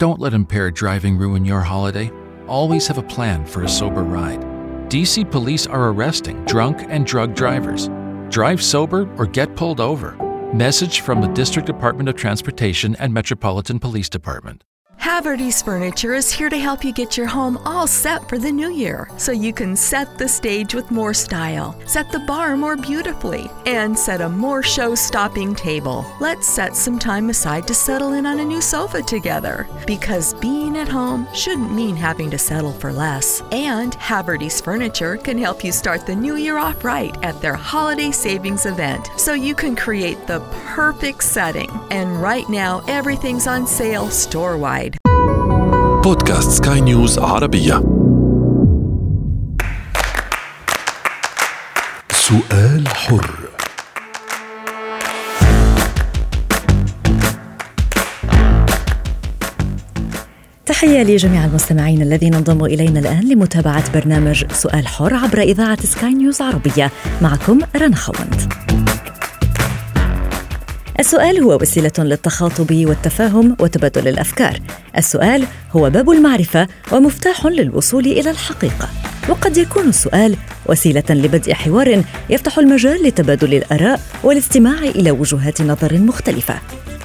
Don't let impaired driving ruin your holiday. Always have a plan for a sober ride. DC police are arresting drunk and drug drivers. Drive sober or get pulled over. Message from the District Department of Transportation and Metropolitan Police Department. Haverty's Furniture is here to help you get your home all set for the new year so you can set the stage with more style, set the bar more beautifully, and set a more show stopping table. Let's set some time aside to settle in on a new sofa together because being at home shouldn't mean having to settle for less. And Haverty's Furniture can help you start the new year off right at their holiday savings event so you can create the perfect setting. And right now, everything's on sale store wide. بودكاست سكاي نيوز عربية. سؤال حر. تحية لجميع المستمعين الذين انضموا إلينا الآن لمتابعة برنامج سؤال حر عبر إذاعة سكاي نيوز عربية. معكم رنا خوند. السؤال هو وسيلة للتخاطب والتفاهم وتبادل الأفكار. السؤال هو باب المعرفة ومفتاح للوصول إلى الحقيقة. وقد يكون السؤال وسيلة لبدء حوار يفتح المجال لتبادل الآراء والاستماع إلى وجهات نظر مختلفة.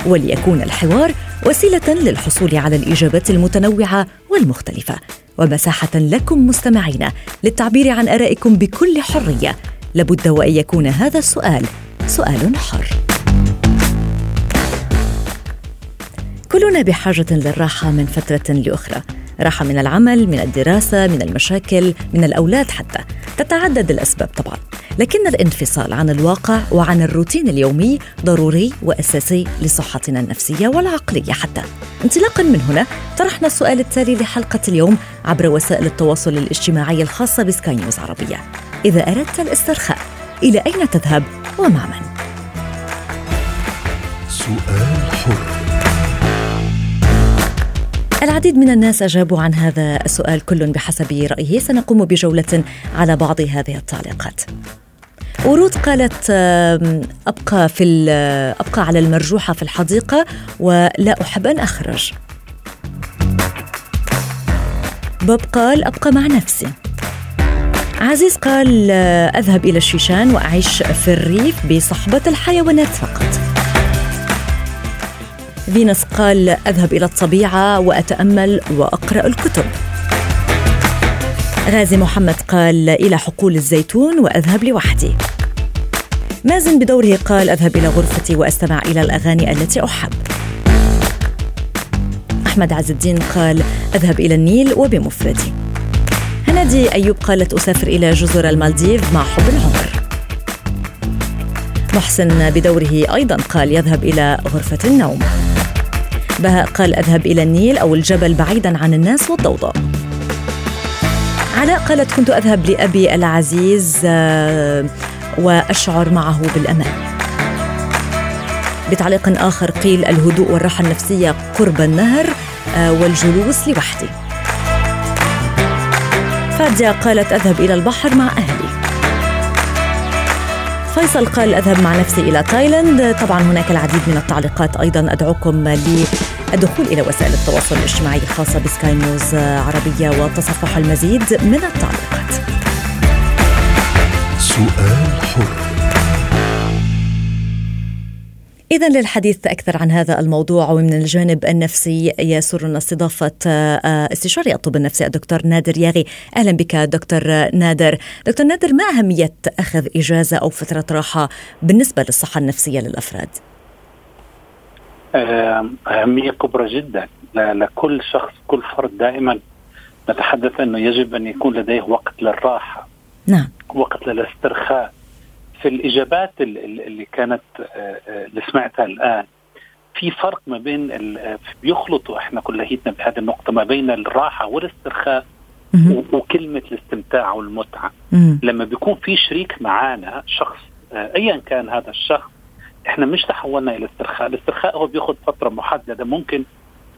وليكون الحوار وسيلة للحصول على الإجابات المتنوعة والمختلفة. ومساحة لكم مستمعين للتعبير عن آرائكم بكل حرية. لابد وأن يكون هذا السؤال سؤال حر. كلنا بحاجة للراحة من فترة لأخرى. راحة من العمل، من الدراسة، من المشاكل، من الأولاد حتى. تتعدد الأسباب طبعا. لكن الانفصال عن الواقع وعن الروتين اليومي ضروري وأساسي لصحتنا النفسية والعقلية حتى. انطلاقا من هنا طرحنا السؤال التالي لحلقة اليوم عبر وسائل التواصل الاجتماعي الخاصة بسكاي نيوز عربية. إذا أردت الاسترخاء إلى أين تذهب ومع من؟ سؤال حر. العديد من الناس أجابوا عن هذا السؤال كل بحسب رأيه. سنقوم بجولة على بعض هذه التعليقات. ورود قالت أبقى في أبقى على المرجوحة في الحديقة ولا أحب أن أخرج. بوب قال أبقى مع نفسي. عزيز قال أذهب إلى الشيشان وأعيش في الريف بصحبة الحيوانات فقط. فينس قال أذهب إلى الطبيعة وأتأمل وأقرأ الكتب. غازي محمد قال إلى حقول الزيتون وأذهب لوحدي. مازن بدوره قال أذهب إلى غرفتي وأستمع إلى الأغاني التي أحب. أحمد عز الدين قال أذهب إلى النيل وبمفردي. هنادي أيوب قالت أسافر إلى جزر المالديف مع حب العمر. محسن بدوره أيضا قال يذهب إلى غرفة النوم. بهاء قال أذهب إلى النيل أو الجبل بعيدا عن الناس والضوضاء. علاء قالت كنت أذهب لأبي العزيز آه، وأشعر معه بالأمان. بتعليق آخر قيل الهدوء والراحة النفسية قرب النهر آه، والجلوس لوحدي. فاديا قالت أذهب إلى البحر مع أهلي. فيصل قال أذهب مع نفسي إلى تايلاند. طبعا هناك العديد من التعليقات أيضا أدعوكم للدخول إلى وسائل التواصل الاجتماعي الخاصة بسكاي نيوز عربية وتصفح المزيد من التعليقات. سؤال حر. إذا للحديث أكثر عن هذا الموضوع ومن الجانب النفسي يسرنا استضافة آه، استشاري الطب النفسي الدكتور نادر ياغي. أهلا بك دكتور نادر. دكتور نادر ما أهمية أخذ إجازة أو فترة راحة بالنسبة للصحة النفسية للأفراد؟ أهمية كبرى جدا. لكل شخص كل فرد دائما نتحدث أنه يجب أن يكون لديه وقت للراحة نعم. وقت للاسترخاء في الإجابات اللي كانت آه، آه، اللي سمعتها الآن في فرق ما بين بيخلطوا إحنا كليتنا بهذه النقطة ما بين الراحة والاسترخاء وكلمة الاستمتاع والمتعة. لما بيكون في شريك معانا شخص آه، ايا كان هذا الشخص إحنا مش تحولنا إلى استرخاء، الاسترخاء هو بياخذ فترة محددة. ممكن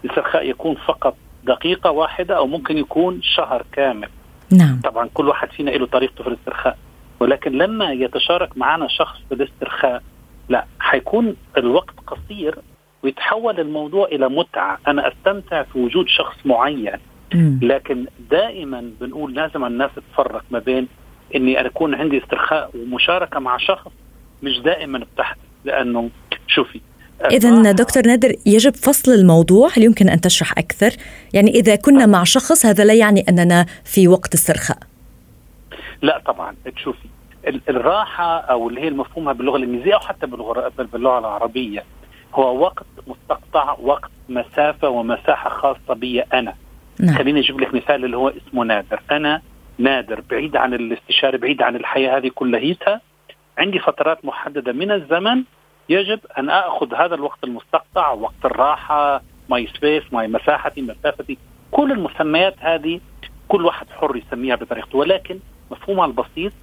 الاسترخاء يكون فقط دقيقة واحدة أو ممكن يكون شهر كامل. نعم. طبعا كل واحد فينا له طريقته في الاسترخاء. ولكن لما يتشارك معنا شخص في الاسترخاء لا حيكون الوقت قصير ويتحول الموضوع إلى متعة أنا أستمتع في وجود شخص معين. لكن دائما بنقول لازم الناس تفرق ما بين إني أنا أكون عندي استرخاء ومشاركة مع شخص مش دائما بتحدث لأنه شوفي إذا دكتور نادر يجب فصل الموضوع هل يمكن أن تشرح أكثر؟ يعني إذا كنا مع شخص هذا لا يعني أننا في وقت استرخاء لا طبعا. تشوفي ال- الراحة أو اللي هي المفهومها باللغة الإنجليزية أو حتى باللغة العربية هو وقت مستقطع وقت مسافة ومساحة خاصة بي أنا. نعم. خليني أجيب لك مثال اللي هو اسمه نادر. أنا نادر بعيد عن الاستشاري بعيد عن الحياة هذه كلها عندي فترات محددة من الزمن يجب أن آخذ هذا الوقت المستقطع وقت الراحة my space my مساحتي مسافتي. كل المسميات هذه كل واحد حر يسميها بطريقته ولكن مفهومها البسيط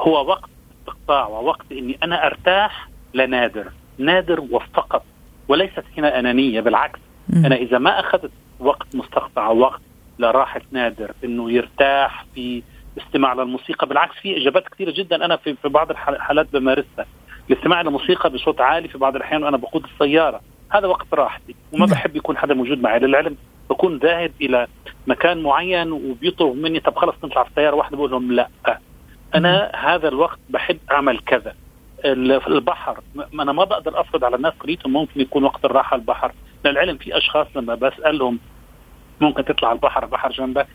هو وقت استقطاع ووقت إني أنا أرتاح لنادر نادر وفقط وليست هنا أنانية بالعكس. أنا إذا ما أخذت وقت مستقطع وقت لراحة نادر إنه يرتاح في استماع للموسيقى بالعكس في إجابات كثيرة جدا. أنا في في بعض الح- الحالات بمارسها. الاستماع للموسيقى بصوت عالي في بعض الأحيان وأنا بقود السيارة. هذا وقت راحتي وما نعم. بحب يكون حدا موجود معي للعلم. بكون ذاهب إلى مكان معين وبيطلب مني طب خلص نطلع في سياره واحدة بقول لهم لا. أنا هذا الوقت بحب أعمل كذا. ال- البحر أنا ما بقدر أفرض على الناس قريتهم ممكن يكون وقت الراحة البحر. للعلم في أشخاص لما بسألهم ممكن تطلع البحر البحر جنبك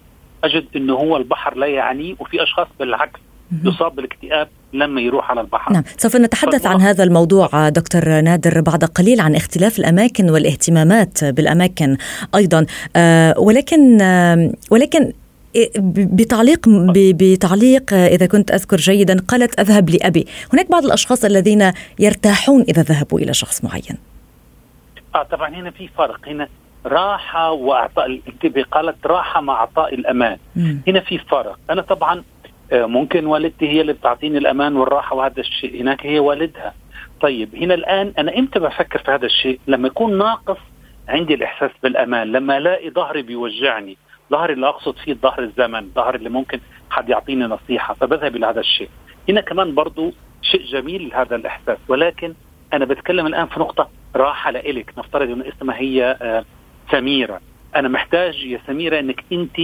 أجد إنه هو البحر لا يعنيه وفي أشخاص بالعكس. يصاب بالاكتئاب لما يروح على البحر. نعم. سوف نتحدث عن هذا الموضوع دكتور نادر بعد قليل عن اختلاف الأماكن والاهتمامات بالأماكن أيضا. آه، ولكن آه، ولكن بتعليق ب- بتعليق آه، إذا كنت أذكر جيدا قالت أذهب لأبي، هناك بعض الأشخاص الذين يرتاحون إذا ذهبوا إلى شخص معين. آه طبعا هنا في فرق. هنا راحة وإعطاء انتبه قالت راحة مع إعطاء الأمان. مم. هنا في فرق. أنا طبعا آه، ممكن والدتي هي اللي بتعطيني الأمان والراحة وهذا الشيء. هناك هي والدها. طيب هنا الآن أنا إمتى بفكر في هذا الشيء؟ لما يكون ناقص عندي الإحساس بالأمان لما ألاقي ظهري بيوجعني ظهري اللي أقصد فيه ظهر الزمن ظهر اللي ممكن حد يعطيني نصيحة فبذهب إلى هذا الشيء. هنا كمان برضو شيء جميل هذا الإحساس ولكن أنا بتكلم الآن في نقطة راحة لإلك نفترض ان اسمها هي آه، سميرة. أنا محتاج يا سميرة إنك أنت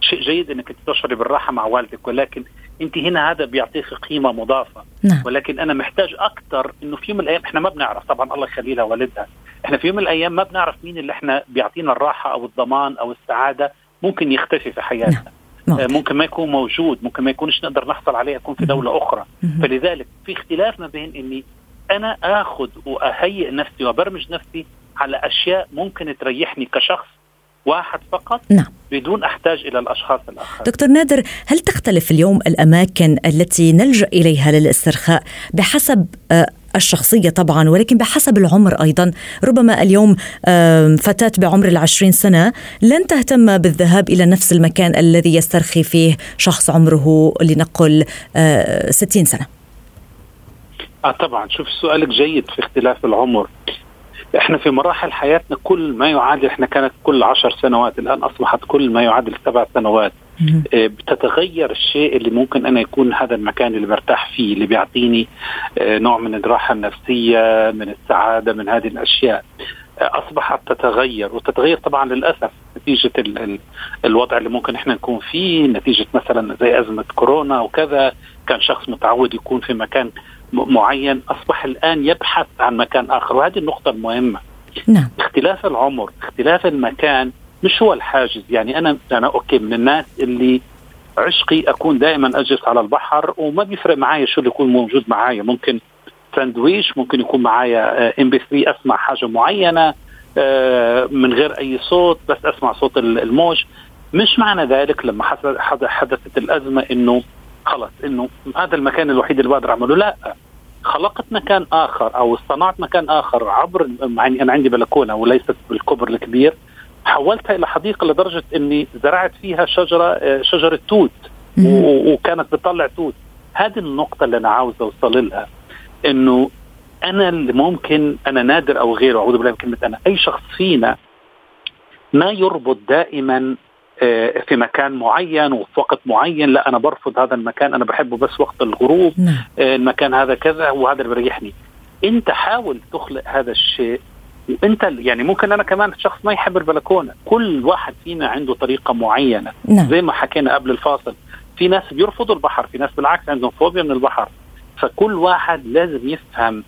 شيء جيد إنك تشعري بالراحة مع والدك ولكن أنت هنا هذا بيعطيك قيمة مضافة. نعم. ولكن أنا محتاج أكثر إنه في يوم من الأيام إحنا ما بنعرف طبعا الله يخلي لها والدها إحنا في يوم من الأيام ما بنعرف مين اللي إحنا بيعطينا الراحة أو الضمان أو السعادة ممكن يختفي في حياتنا. نعم. آه، ممكن ما يكون موجود ممكن ما يكونش نقدر نحصل عليه يكون في دولة أخرى. مهم. فلذلك في اختلاف ما بين إني أنا آخذ وأهيئ نفسي وأبرمج نفسي على أشياء ممكن تريحني كشخص واحد فقط نعم. بدون أحتاج إلى الأشخاص الآخرين. دكتور نادر هل تختلف اليوم الأماكن التي نلجأ إليها للاسترخاء بحسب آه، الشخصية طبعا ولكن بحسب العمر أيضا؟ ربما اليوم آم، فتاة بعمر العشرين سنة لن تهتم بالذهاب إلى نفس المكان الذي يسترخي فيه شخص عمره لنقل آه، ستين سنة. آه طبعا. شوف سؤالك جيد في اختلاف العمر. إحنا في مراحل حياتنا كل ما يعادل إحنا كانت كل عشر سنوات الآن أصبحت كل ما يعادل سبع سنوات. آه، بتتغير الشيء اللي ممكن أنا يكون هذا المكان اللي برتاح فيه اللي بيعطيني آه، نوع من الراحة النفسية من السعادة من هذه الأشياء. آه، أصبحت تتغير وتتغير طبعا للأسف نتيجة ال ال الوضع اللي ممكن إحنا نكون فيه نتيجة مثلا زي أزمة كورونا وكذا. كان شخص متعود يكون في مكان معين أصبح الآن يبحث عن مكان آخر. وهذه النقطة المهمة. نعم. اختلاف العمر اختلاف المكان مش هو الحاجز. يعني أنا أنا أوكي من الناس اللي عشقي أكون دائما أجلس على البحر وما بيفرق معايا شو اللي يكون موجود معايا. ممكن ساندويش ممكن يكون معايا ام بي 3 أسمع حاجة معينة آه، من غير أي صوت بس أسمع صوت ال- الموج. مش معنى ذلك لما حدثت الأزمة إنه خلص إنه هذا المكان الوحيد اللي بقدر أعمله. لا خلقت مكان آخر أو صنعت مكان آخر عبر يعني أنا عندي بلكونة وليست بالكبر الكبير. حولتها إلى حديقة لدرجة إني زرعت فيها شجرة آه، شجرة توت وكانت بتطلع توت. هذه النقطة اللي أنا عاوز أوصل لها إنه أنا اللي ممكن أنا نادر أو غيره أعوذ بالله من كلمة أنا أي شخص فينا ما يربط دائما في مكان معين وفي وقت معين. لا أنا برفض هذا المكان أنا بحبه بس وقت الغروب. نعم. آه، المكان هذا كذا وهذا اللي بيريحني أنت حاول تخلق هذا الشيء. وأنت يعني ممكن أنا كمان شخص ما يحب البلكونة. كل واحد فينا عنده طريقة معينة. نعم. زي ما حكينا قبل الفاصل في ناس بيرفضوا البحر في ناس بالعكس عندهم فوبيا من البحر. فكل واحد لازم يفهم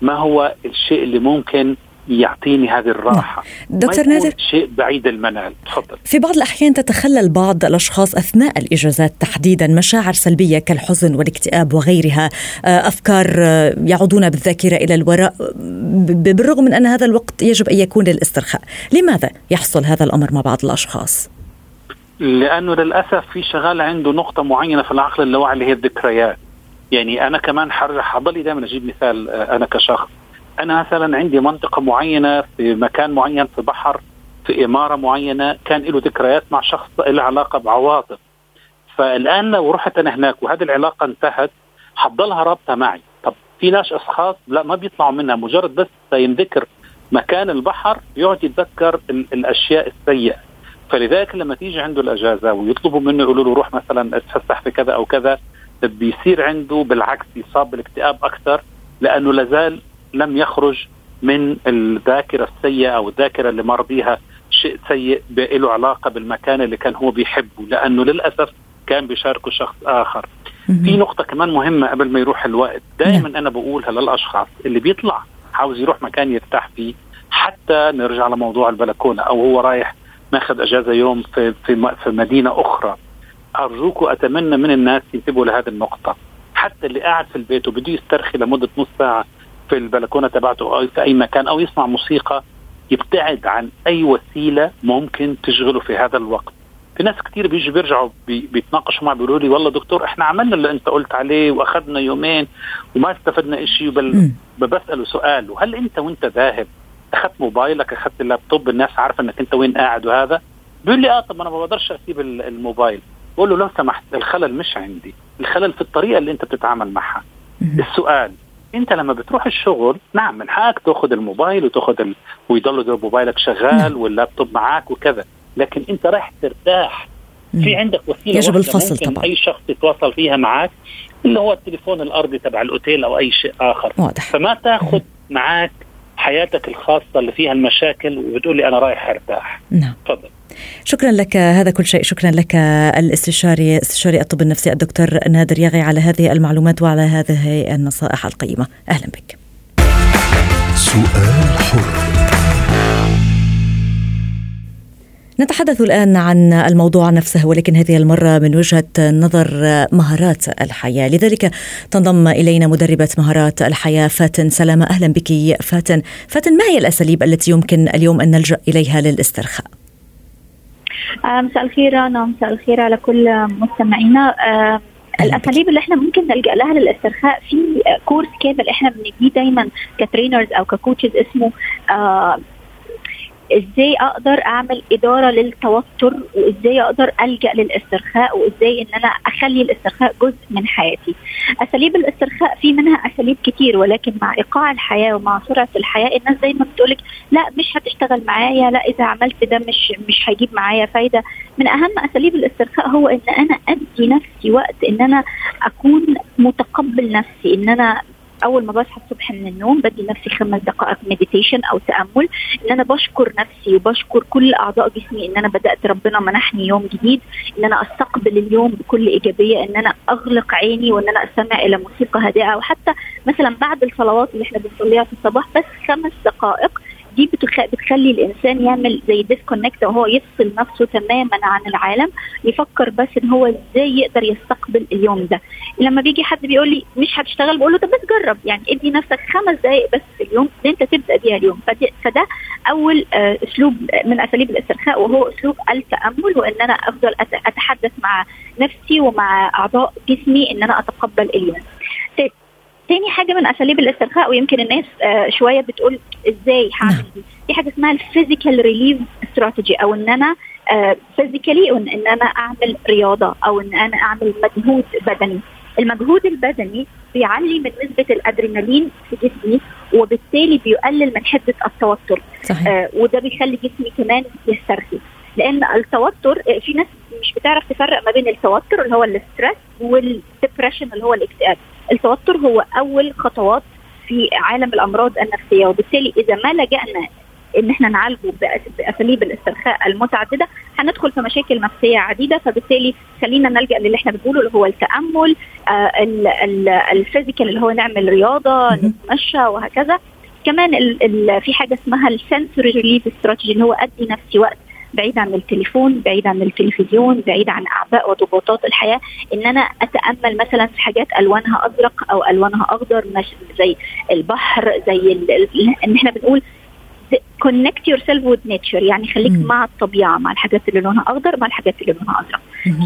ما هو الشيء اللي ممكن يعطيني هذه الراحة. دكتور نادر. شيء بعيد المنال. تفضل. في بعض الأحيان تتخلل بعض الأشخاص أثناء الإجازات تحديدا مشاعر سلبية كالحزن والاكتئاب وغيرها. آه، أفكار آه، يعودون بالذاكرة إلى الوراء بالرغم من أن هذا الوقت يجب أن يكون للاسترخاء. لماذا يحصل هذا الأمر مع بعض الأشخاص؟ لأنه للأسف في شغال عنده نقطة معينة في العقل اللاواعي اللي هي الذكريات. يعني أنا كمان حضلي دائما أجيب مثال آه، أنا كشخص. أنا مثلا عندي منطقة معينة في مكان معين في بحر في إمارة معينة كان له ذكريات مع شخص له علاقة بعواطف. فالآن لو رحت أنا هناك وهذه العلاقة انتهت حضلها رابطة معي. طب في ناس أشخاص لا ما بيطلعوا منها مجرد بس ينذكر مكان البحر يقعد يتذكر الأشياء السيئة. فلذلك لما تيجي عنده الأجازة ويطلبوا منه يقولوا له روح مثلا اتفسح في كذا أو كذا بيصير عنده بالعكس يصاب بالاكتئاب أكثر لأنه لازال لم يخرج من الذاكرة السيئة أو الذاكرة اللي مر بها شيء سيء له علاقة بالمكان اللي كان هو بيحبه لأنه للأسف كان بيشاركه شخص آخر. في نقطة كمان مهمة قبل ما يروح الوقت، دائما نعم. أنا بقولها للأشخاص اللي بيطلع عاوز يروح مكان يرتاح فيه حتى نرجع لموضوع البلكونة أو هو رايح ماخذ أجازة يوم في في في مدينة أخرى. أرجوك وأتمنى من الناس ينتبهوا لهذه النقطة. حتى اللي قاعد في البيت وبده يسترخي لمدة نص ساعة في البلكونة تبعته أو في أي مكان أو يسمع موسيقى يبتعد عن أي وسيلة ممكن تشغله في هذا الوقت. في ناس كثير بيجوا بيرجعوا بي بيتناقشوا معي بيقولوا لي والله دكتور إحنا عملنا اللي أنت قلت عليه وأخذنا يومين وما استفدنا شيء بل بسأله سؤال وهل أنت وأنت ذاهب أخذت موبايلك أخذت اللابتوب الناس عارفة إنك أنت وين قاعد وهذا؟ بيقول لي آه طب أنا ما بقدرش أسيب الموبايل. بقول له لو سمحت الخلل مش عندي الخلل في الطريقة اللي أنت بتتعامل معها. السؤال انت لما بتروح الشغل نعم من حقك تاخذ الموبايل وتاخذ ال... ويضل موبايلك شغال. واللابتوب معك وكذا. لكن انت رايح ترتاح. في عندك وسيلة يجب الفصل طبعا. أي شخص يتواصل فيها معك اللي هو التليفون الأرضي تبع الأوتيل أو أي شيء آخر. واضح. فما تاخذ معك حياتك الخاصة اللي فيها المشاكل وبتقول لي أنا رايح أرتاح. نعم. تفضل. شكرا لك هذا كل شيء. شكرا لك الاستشاري استشاري الطب النفسي الدكتور نادر يغي على هذه المعلومات وعلى هذه النصائح القيمة. أهلا بك. سؤال حر. نتحدث الآن عن الموضوع نفسه ولكن هذه المرة من وجهة نظر مهارات الحياة. لذلك تنضم إلينا مدربة مهارات الحياة فاتن سلامة. أهلا بك فاتن. فاتن ما هي الأساليب التي يمكن اليوم أن نلجأ إليها للاسترخاء؟ آه، مساء الخير أنا مساء الخير على كل مستمعينا. آه، الأساليب اللي إحنا ممكن نلجأ لها للاسترخاء في كورس كامل إحنا بنديه دايما ك trainers أو ك coaches اسمه آه إزاي أقدر أعمل إدارة للتوتر وإزاي أقدر ألجأ للاسترخاء وإزاي إن أنا أخلي الاسترخاء جزء من حياتي. أساليب الاسترخاء في منها أساليب كتير ولكن مع إيقاع الحياة ومع سرعة الحياة الناس دايما بتقولك لا مش هتشتغل معايا لا إذا عملت ده مش مش هيجيب معايا فايدة. من أهم أساليب الاسترخاء هو إن أنا أدي نفسي وقت إن أنا أكون متقبل نفسي إن أنا أول ما بصحى الصبح من النوم بدي نفسي خمس دقائق مديتيشن أو تأمل إن أنا بشكر نفسي وبشكر كل أعضاء جسمي إن أنا بدأت ربنا منحني يوم جديد إن أنا أستقبل اليوم بكل إيجابية إن أنا أغلق عيني وإن أنا استمع إلى موسيقى هادئة وحتى مثلا بعد الصلوات اللي إحنا بنصليها في الصباح بس خمس دقائق دي بتخ... بتخلي الإنسان يعمل زي ديسكونكت وهو يفصل نفسه تماما عن العالم يفكر بس إن هو إزاي يقدر يستقبل اليوم ده. لما بيجي حد بيقول لي مش هتشتغل بقول له طب بس جرب يعني ادي نفسك خمس دقائق بس في اليوم أنت تبدأ بيها اليوم. فده أول آه، أسلوب من أساليب الاسترخاء وهو أسلوب التأمل وإن أنا أفضل أتحدث مع نفسي ومع أعضاء جسمي إن أنا أتقبل اليوم. تاني حاجة من أساليب الاسترخاء ويمكن الناس آه شوية بتقول إزاي هعمل نعم. دي. في حاجة اسمها ال physical relief strategy أو إن أنا physically آه إن أنا أعمل رياضة أو إن أنا أعمل مجهود بدني. المجهود البدني بيعلي من نسبة الأدرينالين في جسمي وبالتالي بيقلل من حدة التوتر. صحيح. آه وده بيخلي جسمي كمان يسترخي. لأن التوتر آه، في ناس مش بتعرف تفرق ما بين التوتر اللي هو ال stress وال depression اللي هو الاكتئاب. التوتر هو أول خطوات في عالم الأمراض النفسية وبالتالي إذا ما لجأنا إن إحنا نعالجه بأساليب الاسترخاء المتعددة هندخل في مشاكل نفسية عديدة فبالتالي خلينا نلجأ للي إحنا بنقوله اللي هو التأمل آه ال physical اللي هو نعمل رياضة نتمشى وهكذا. كمان ال ال في حاجة اسمها ال sensory relief strategy اللي هو أدي نفسي وقت بعيد عن التليفون بعيد عن التلفزيون بعيد عن اعباء وضغوطات الحياة إن أنا أتأمل مثلا في حاجات ألوانها أزرق أو ألوانها أخضر زي البحر زي إن إحنا بنقول connect yourself with nature يعني خليك مم. مع الطبيعة مع الحاجات اللي لونها أخضر مع الحاجات اللي لونها أزرق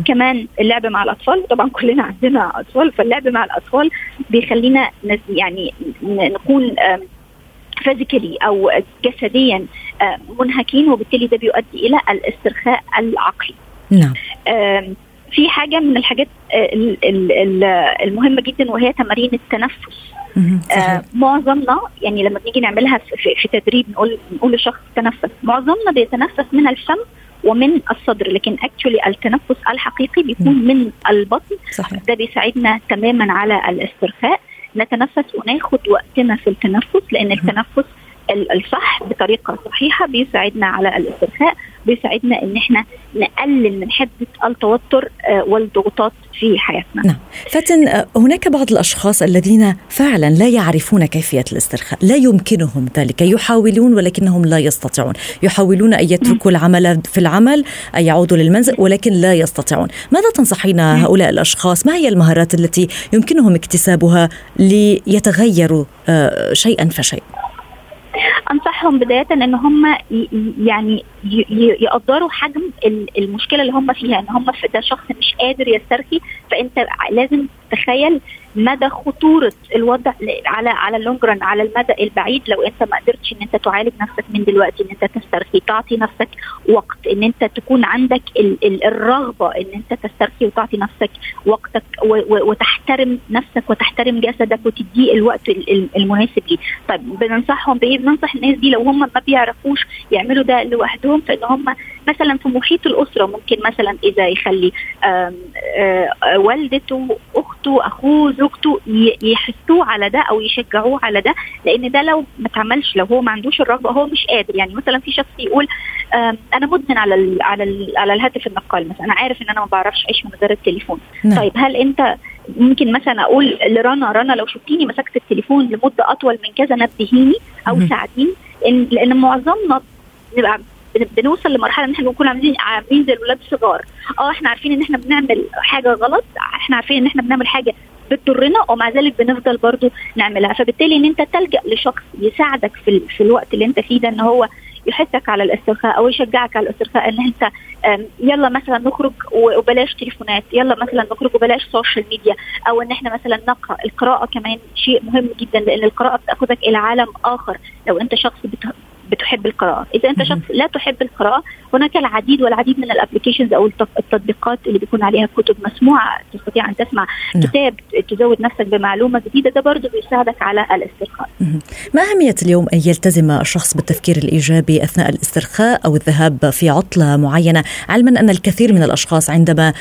كمان اللعب مع الأطفال طبعا كلنا عندنا أطفال فاللعب مع الأطفال بيخلينا يعني نكون فيزيكالي أو جسديا منهكين وبالتالي ده بيؤدي إلى الاسترخاء العقلي. نعم. في حاجة من الحاجات المهمة جدا وهي تمارين التنفس. آه معظمنا يعني لما بنيجي نعملها في, في تدريب نقول نقول لشخص تنفس. معظمنا بيتنفس من الفم ومن الصدر لكن اكشولي التنفس الحقيقي بيكون من البطن. صحيح. ده بيساعدنا تماما على الاسترخاء. نتنفس وناخد وقتنا في التنفس لأن التنفس الصح بطريقة صحيحة بيساعدنا على الاسترخاء بيساعدنا إن إحنا نقلل من حدة التوتر والضغوطات في حياتنا. نعم. فاتن هناك بعض الأشخاص الذين فعلا لا يعرفون كيفية الاسترخاء، لا يمكنهم ذلك، يحاولون ولكنهم لا يستطيعون، يحاولون أن يتركوا العمل في العمل، أن يعودوا للمنزل ولكن لا يستطيعون، ماذا تنصحين هؤلاء الأشخاص؟ ما هي المهارات التي يمكنهم اكتسابها ليتغيروا شيئا فشيئا؟ أنصحهم بداية إن هم يعني يقدروا حجم المشكلة اللي هم فيها إن هم ده شخص مش قادر يسترخي فأنت لازم تخيل مدى خطورة الوضع على على اللونج ران على المدى البعيد. لو أنت ما قدرتش إن أنت تعالج نفسك من دلوقتي إن أنت تسترخي تعطي نفسك وقت إن أنت تكون عندك ال ال الرغبة إن أنت تسترخي وتعطي نفسك وقتك وتحترم نفسك وتحترم جسدك وتديه الوقت المناسب ليه طيب بننصحهم بإيه؟ بننصح الناس دي لو هم ما بيعرفوش يعملوا ده لوحدهم فإن هم مثلا في محيط الأسرة ممكن مثلا إذا يخلي آآ آآ والدته أخته أخوه زوجته يحسوه على ده أو يشجعوه على ده لأن ده لو ما اتعملش لو هو ما عندوش الرغبة هو مش قادر. يعني مثلا في شخص يقول أنا مدمن على ال على ال على الهاتف النقال مثلا أنا عارف إن أنا ما بعرفش أعيش من غير التليفون. نعم. طيب هل أنت ممكن مثلا أقول لرنا رنا لو شفتيني مسكت التليفون لمدة أطول من كذا نبهيني أو ساعديني؟ لأن لأن معظمنا بنبقى بنوصل لمرحلة إن إحنا بنكون عاملين عاملين زي الولاد الصغار. آه إحنا عارفين إن إحنا بنعمل حاجة غلط إحنا عارفين إن إحنا بنعمل حاجة بتضرنا ومع ذلك بنفضل برضو نعملها. فبالتالي إن أنت تلجأ لشخص يساعدك في, في الوقت اللي أنت فيه ده إن هو يحثك على الاسترخاء أو يشجعك على الاسترخاء إن أنت يلا مثلا نخرج وبلاش تليفونات يلا مثلا نخرج وبلاش سوشيال ميديا أو إن إحنا مثلا نقرأ. القراءة كمان شيء مهم جدا لأن القراءة بتأخذك إلى عالم آخر. لو أنت شخص بتحب القراءة. إذا أنت شخص لا تحب القراءة هناك العديد والعديد من الابلكيشنز أو التطبيقات اللي بيكون عليها كتب مسموعة تستطيع أن تسمع كتاب تزود نفسك بمعلومة جديدة ده برضه بيساعدك على الاسترخاء. ما أهمية اليوم أن يلتزم الشخص بالتفكير الإيجابي أثناء الاسترخاء أو الذهاب في عطلة معينة؟ علما أن الكثير من الأشخاص عندما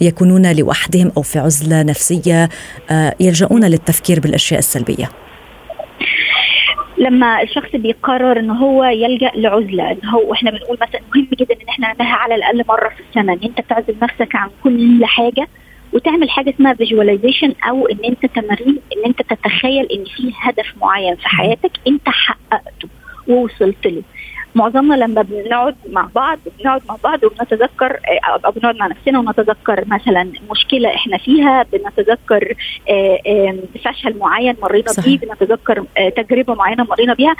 يكونون لوحدهم أو في عزلة نفسية يلجؤون للتفكير بالأشياء السلبية. لما الشخص بيقرر ان هو يلجأ لعزلة ان هو وإحنا بنقول مثلا مهم جدا إن إحنا نعملها على الأقل مرة في السنة إن أنت تعزل نفسك عن كل حاجة وتعمل حاجة اسمها فيجواليزيشن أو إن أنت تمارين إن أنت تتخيل إن في هدف معين في حياتك أنت حققته ووصلت له. معظمنا لما بنقعد مع بعض بنقعد مع بعض وبنتذكر أو بنقعد مع نفسنا ونتذكر مثلا مشكلة إحنا فيها بنتذكر فشل معين مرينا بيه بنتذكر تجربة معينة مرينا بيها.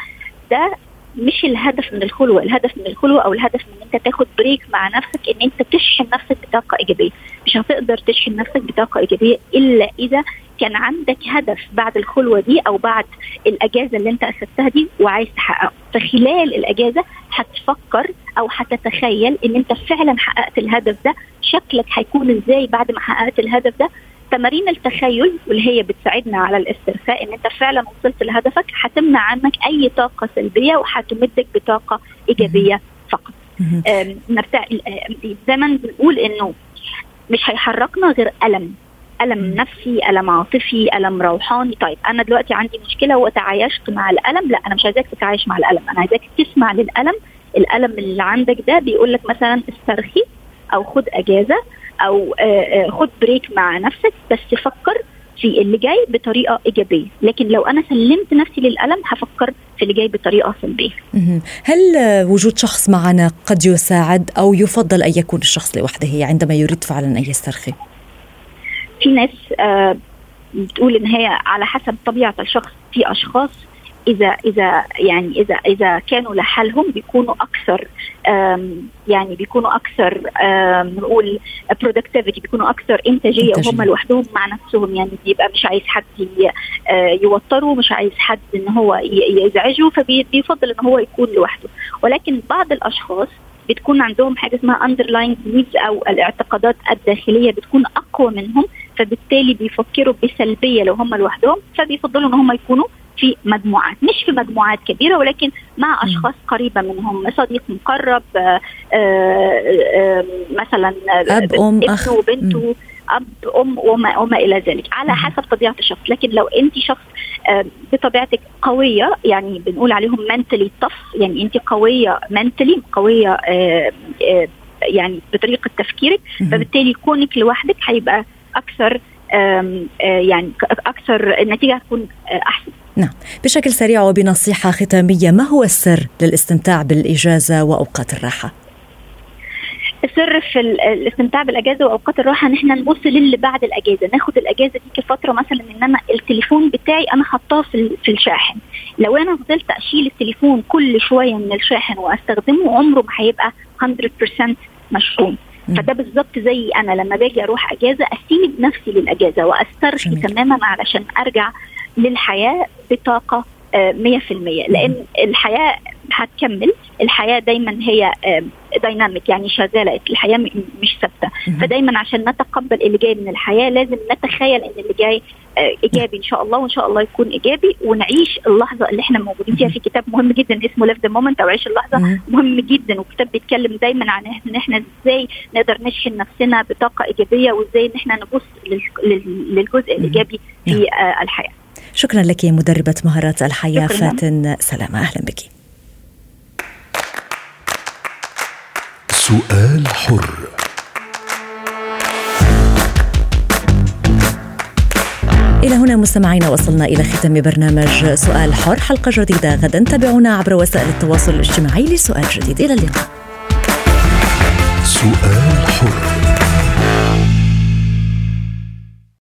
ده مش الهدف من الخلوة. الهدف من الخلوة أو الهدف من أنت تاخد بريك مع نفسك أن أنت تشحن نفسك بطاقة إيجابية. مش هتقدر تشحن نفسك بطاقة إيجابية إلا إذا كان عندك هدف بعد الخلوة دي أو بعد الأجازة اللي أنت أسستها دي وعايز تحققه. فخلال الأجازة هتفكر أو هتتخيل أن أنت فعلا حققت الهدف ده. شكلك هيكون إزاي بعد ما حققت الهدف ده؟ تمارين التخيل واللي هي بتساعدنا على الاسترخاء إن أنت فعلا وصلت لهدفك هتمنع عنك أي طاقة سلبية وهتمدك بطاقة إيجابية فقط. زي ما بنقول إنه مش هيحركنا غير ألم. ألم نفسي ألم عاطفي ألم روحاني. طيب أنا دلوقتي عندي مشكلة وتعايشت مع الألم. لا أنا مش عايزاك تتعايش مع الألم. أنا عايزاك تسمع للألم. الألم اللي عندك ده بيقول لك مثلا استرخي أو خد أجازة. أو خد بريك مع نفسك بس فكر في اللي جاي بطريقة إيجابية. لكن لو أنا سلمت نفسي للألم هفكر في اللي جاي بطريقة سلبية. هل وجود شخص معنا قد يساعد أو يفضل أن يكون الشخص لوحده عندما يريد فعلا أن يسترخي؟ في ناس آه بتقول إن هي على حسب طبيعة الشخص. في أشخاص إذا إذا يعني إذا إذا كانوا لحالهم بيكونوا أكثر يعني بيكونوا أكثر نقول برودكتيفيتي بيكونوا أكثر إنتاجية وهم لوحدهم مع نفسهم. يعني بيبقى مش عايز حد يوتره مش عايز حد إن هو يزعجه فبيفضل إن هو يكون لوحده. ولكن بعض الأشخاص بتكون عندهم حاجة اسمها underlying needs أو الاعتقادات الداخلية بتكون أقوى منهم فبالتالي بيفكروا بسلبية لو هم لوحدهم فبيفضلوا إن هم يكونوا في مجموعات مش في مجموعات كبيرة ولكن مع أشخاص قريبة منهم صديق مقرب آآ آآ مثلا أب أم أخ. وبنته أب أم وما, وما إلى ذلك على حسب طبيعة الشخص. لكن لو انت شخص بطبيعتك قوية يعني بنقول عليهم منتلي طف يعني انت قوية منتلي قوية يعني بطريقة تفكيرك فبالتالي كونك لوحدك هيبقى أكثر يعني أكثر النتيجة هتكون أحسن. نعم. بشكل سريع وبنصيحة ختامية ما هو السر للاستمتاع بالإجازة وأوقات الراحة؟ السر في الاستمتاع بالأجازة وأوقات الراحة إن إحنا نبص للي بعد الأجازة. ناخد الأجازة دي كفترة مثلا إن أنا التليفون بتاعي أنا حطاه في في الشاحن. لو أنا فضلت أشيل التليفون كل شوية من الشاحن وأستخدمه عمره ما هيبقى 100% مشحون. فده بالظبط زي أنا لما باجي أروح أجازة أسيب نفسي للأجازة وأسترخي تماما علشان أرجع للحياة بطاقة 100% لأن الحياة هتكمل الحياة دايما هي dynamic يعني شغالة. الحياة مش ثابتة. فدايما عشان نتقبل اللي جاي من الحياة لازم نتخيل إن اللي جاي إيجابي إن شاء الله وإن شاء الله يكون إيجابي ونعيش اللحظة اللي إحنا موجودين فيها. في كتاب مهم جدا اسمه live the moment أو عيش اللحظة. مهم. جدا. وكتاب بيتكلم دايما عن إن إحنا إزاي نقدر نشحن نفسنا بطاقة إيجابية وإزاي إن إحنا نبص للجزء الإيجابي في الحياة. شكرا لك مدربة مهارات الحياة فاتن سلامة. أهلا بك. سؤال حر. إلى هنا مستمعينا وصلنا إلى ختام برنامج سؤال حر. حلقة جديدة غدا. تابعونا عبر وسائل التواصل الاجتماعي لسؤال جديد. إلى اللقاء. سؤال حر.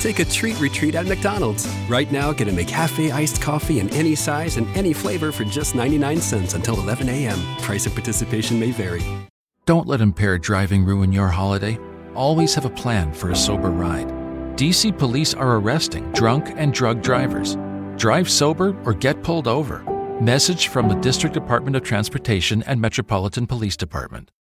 Take a treat retreat at McDonald's. Right now, get a McCafe iced coffee in any size and any flavor for just 99 cents until 11 a.m. Price of participation may vary. Don't let impaired driving ruin your holiday. Always have a plan for a sober ride. DC police are arresting drunk and drug drivers. Drive sober or get pulled over. Message from the District Department of Transportation and Metropolitan Police Department.